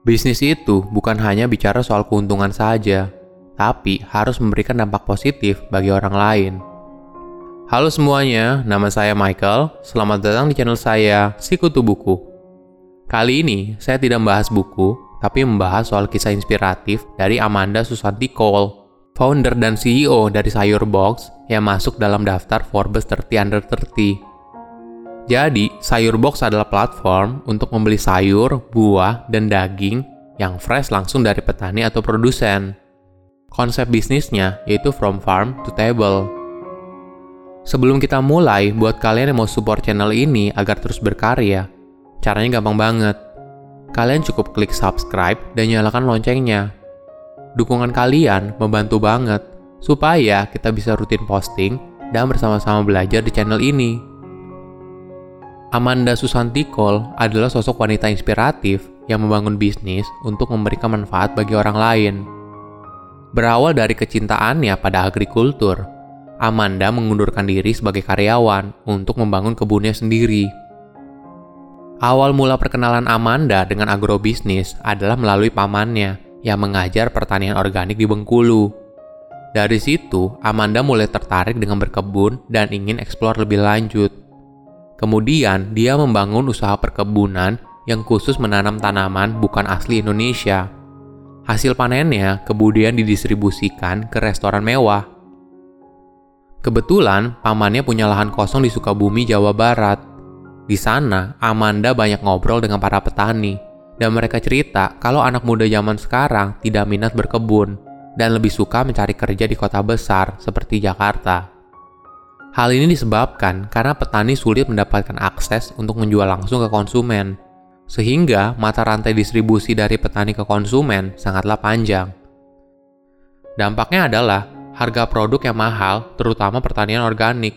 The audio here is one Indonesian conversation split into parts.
Bisnis itu bukan hanya bicara soal keuntungan saja, tapi harus memberikan dampak positif bagi orang lain. Halo semuanya, nama saya Michael. Selamat datang di channel saya, Sikutu Buku. Kali ini, saya tidak membahas buku, tapi membahas soal kisah inspiratif dari Amanda Susanti Cole, founder dan CEO dari Sayur Box yang masuk dalam daftar Forbes 30 Under 30. Jadi, Sayur Box adalah platform untuk membeli sayur, buah, dan daging yang fresh langsung dari petani atau produsen. Konsep bisnisnya yaitu from farm to table Sebelum kita mulai, buat kalian yang mau support channel ini agar terus berkarya, caranya gampang banget. Kalian cukup klik subscribe dan nyalakan loncengnya. Dukungan kalian membantu banget supaya kita bisa rutin posting dan bersama-sama belajar di channel ini. Amanda Susanti Cole adalah sosok wanita inspiratif yang membangun bisnis untuk memberikan manfaat bagi orang lain. Berawal dari kecintaannya pada agrikultur, Amanda mengundurkan diri sebagai karyawan untuk membangun kebunnya sendiri. Awal mula perkenalan Amanda dengan agrobisnis adalah melalui pamannya yang mengajar pertanian organik di Bengkulu. Dari situ, Amanda mulai tertarik dengan berkebun dan ingin eksplor lebih lanjut. Kemudian, dia membangun usaha perkebunan yang khusus menanam tanaman bukan asli Indonesia. Hasil panennya kemudian didistribusikan ke restoran mewah Kebetulan, pamannya punya lahan kosong di Sukabumi, Jawa Barat. Di sana, Amanda banyak ngobrol dengan para petani, dan mereka cerita kalau anak muda zaman sekarang tidak minat berkebun dan lebih suka mencari kerja di kota besar seperti Jakarta. Hal ini disebabkan karena petani sulit mendapatkan akses untuk menjual langsung ke konsumen, sehingga mata rantai distribusi dari petani ke konsumen sangatlah panjang. Dampaknya adalah harga produk yang mahal, terutama pertanian organik.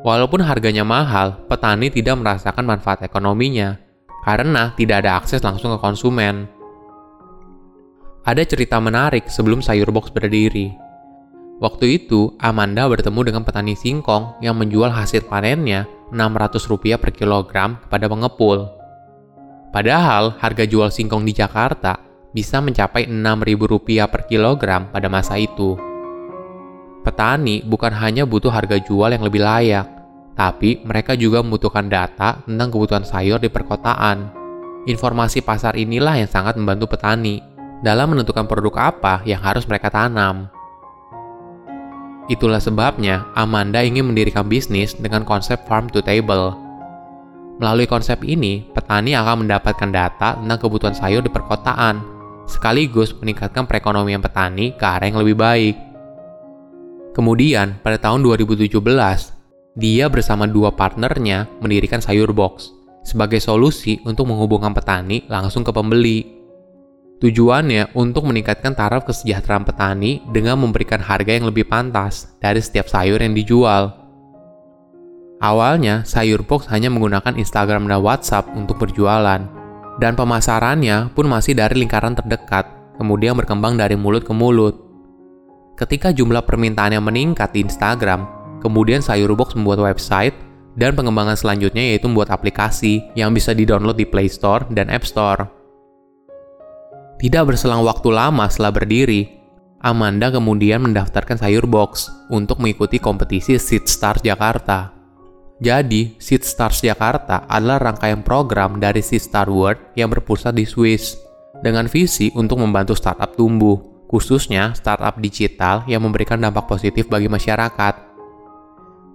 Walaupun harganya mahal, petani tidak merasakan manfaat ekonominya karena tidak ada akses langsung ke konsumen. Ada cerita menarik sebelum sayur box berdiri. Waktu itu, Amanda bertemu dengan petani singkong yang menjual hasil panennya Rp600 per kilogram kepada pengepul. Padahal harga jual singkong di Jakarta bisa mencapai Rp6.000 per kilogram pada masa itu. Petani bukan hanya butuh harga jual yang lebih layak, tapi mereka juga membutuhkan data tentang kebutuhan sayur di perkotaan. Informasi pasar inilah yang sangat membantu petani dalam menentukan produk apa yang harus mereka tanam. Itulah sebabnya Amanda ingin mendirikan bisnis dengan konsep farm to table. Melalui konsep ini, petani akan mendapatkan data tentang kebutuhan sayur di perkotaan, sekaligus meningkatkan perekonomian petani ke arah yang lebih baik. Kemudian, pada tahun 2017, dia bersama dua partnernya mendirikan Sayur Box sebagai solusi untuk menghubungkan petani langsung ke pembeli. Tujuannya untuk meningkatkan taraf kesejahteraan petani dengan memberikan harga yang lebih pantas dari setiap sayur yang dijual. Awalnya, Sayur Box hanya menggunakan Instagram dan WhatsApp untuk berjualan, dan pemasarannya pun masih dari lingkaran terdekat, kemudian berkembang dari mulut ke mulut. Ketika jumlah permintaan yang meningkat di Instagram, kemudian Sayurbox membuat website dan pengembangan selanjutnya yaitu membuat aplikasi yang bisa di-download di Play Store dan App Store. Tidak berselang waktu lama setelah berdiri, Amanda kemudian mendaftarkan Sayurbox untuk mengikuti kompetisi Seed Stars Jakarta. Jadi, Seed Stars Jakarta adalah rangkaian program dari Seed Star World yang berpusat di Swiss dengan visi untuk membantu startup tumbuh khususnya startup digital yang memberikan dampak positif bagi masyarakat.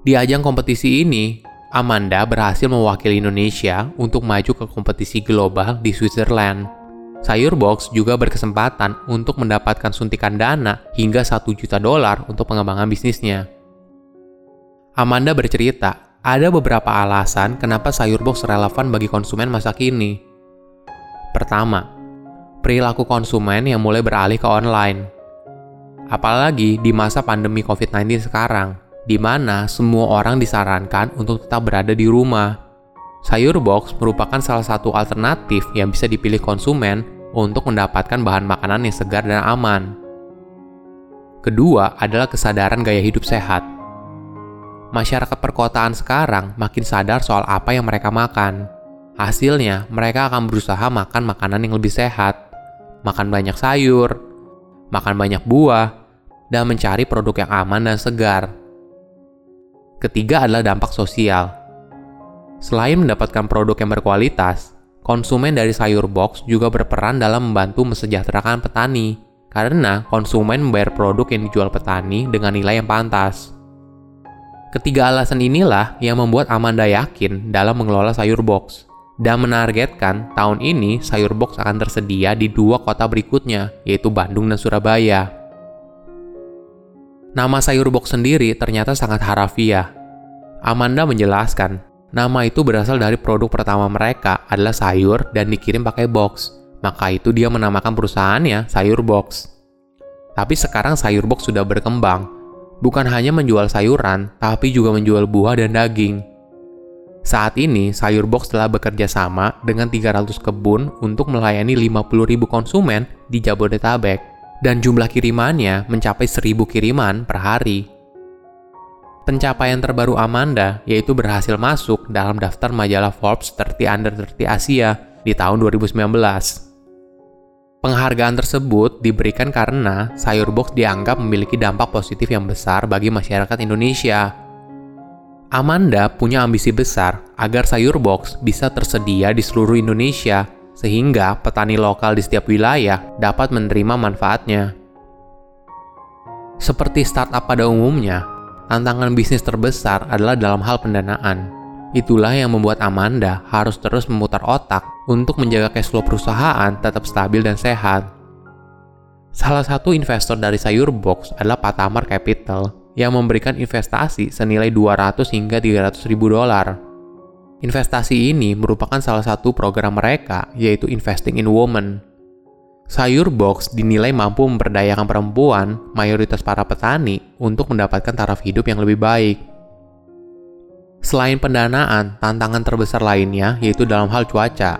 Di ajang kompetisi ini, Amanda berhasil mewakili Indonesia untuk maju ke kompetisi global di Switzerland. Sayurbox juga berkesempatan untuk mendapatkan suntikan dana hingga 1 juta dolar untuk pengembangan bisnisnya. Amanda bercerita, ada beberapa alasan kenapa Sayurbox relevan bagi konsumen masa kini. Pertama, perilaku konsumen yang mulai beralih ke online. Apalagi di masa pandemi COVID-19 sekarang, di mana semua orang disarankan untuk tetap berada di rumah. Sayur box merupakan salah satu alternatif yang bisa dipilih konsumen untuk mendapatkan bahan makanan yang segar dan aman. Kedua adalah kesadaran gaya hidup sehat. Masyarakat perkotaan sekarang makin sadar soal apa yang mereka makan. Hasilnya, mereka akan berusaha makan makanan yang lebih sehat, makan banyak sayur, makan banyak buah, dan mencari produk yang aman dan segar. Ketiga adalah dampak sosial. Selain mendapatkan produk yang berkualitas, konsumen dari sayur box juga berperan dalam membantu mesejahterakan petani, karena konsumen membayar produk yang dijual petani dengan nilai yang pantas. Ketiga alasan inilah yang membuat Amanda yakin dalam mengelola sayur box dan menargetkan tahun ini sayur box akan tersedia di dua kota berikutnya, yaitu Bandung dan Surabaya. Nama sayur box sendiri ternyata sangat harafiah. Amanda menjelaskan, nama itu berasal dari produk pertama mereka adalah sayur dan dikirim pakai box. Maka itu dia menamakan perusahaannya Sayur Box. Tapi sekarang Sayur Box sudah berkembang. Bukan hanya menjual sayuran, tapi juga menjual buah dan daging. Saat ini, Sayur Box telah bekerja sama dengan 300 kebun untuk melayani 50.000 konsumen di Jabodetabek, dan jumlah kirimannya mencapai 1.000 kiriman per hari. Pencapaian terbaru Amanda yaitu berhasil masuk dalam daftar majalah Forbes 30 Under 30 Asia di tahun 2019. Penghargaan tersebut diberikan karena Sayur Box dianggap memiliki dampak positif yang besar bagi masyarakat Indonesia Amanda punya ambisi besar agar sayur box bisa tersedia di seluruh Indonesia, sehingga petani lokal di setiap wilayah dapat menerima manfaatnya. Seperti startup pada umumnya, tantangan bisnis terbesar adalah dalam hal pendanaan. Itulah yang membuat Amanda harus terus memutar otak untuk menjaga cash flow perusahaan tetap stabil dan sehat. Salah satu investor dari Sayur Box adalah Patamar Capital yang memberikan investasi senilai 200 hingga 300 ribu dolar. Investasi ini merupakan salah satu program mereka, yaitu Investing in Women. Sayur Box dinilai mampu memperdayakan perempuan, mayoritas para petani, untuk mendapatkan taraf hidup yang lebih baik. Selain pendanaan, tantangan terbesar lainnya yaitu dalam hal cuaca.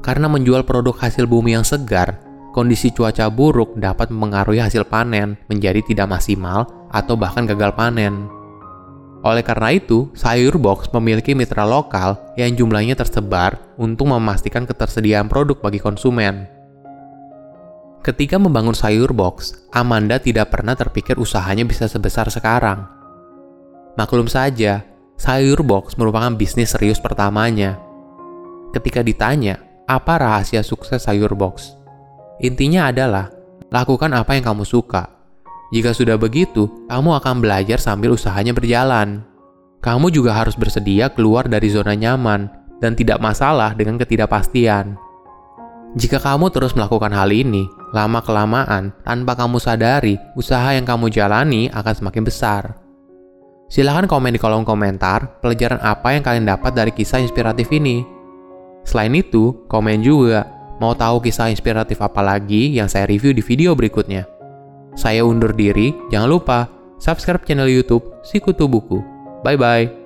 Karena menjual produk hasil bumi yang segar, kondisi cuaca buruk dapat mempengaruhi hasil panen menjadi tidak maksimal atau bahkan gagal panen. Oleh karena itu, Sayur Box memiliki mitra lokal yang jumlahnya tersebar untuk memastikan ketersediaan produk bagi konsumen. Ketika membangun Sayur Box, Amanda tidak pernah terpikir usahanya bisa sebesar sekarang. Maklum saja, Sayur Box merupakan bisnis serius pertamanya. Ketika ditanya, apa rahasia sukses Sayur Box? Intinya adalah, lakukan apa yang kamu suka, jika sudah begitu, kamu akan belajar sambil usahanya berjalan. Kamu juga harus bersedia keluar dari zona nyaman dan tidak masalah dengan ketidakpastian. Jika kamu terus melakukan hal ini, lama-kelamaan, tanpa kamu sadari, usaha yang kamu jalani akan semakin besar. Silahkan komen di kolom komentar pelajaran apa yang kalian dapat dari kisah inspiratif ini. Selain itu, komen juga mau tahu kisah inspiratif apa lagi yang saya review di video berikutnya. Saya undur diri, jangan lupa subscribe channel YouTube Sikutu Buku. Bye bye.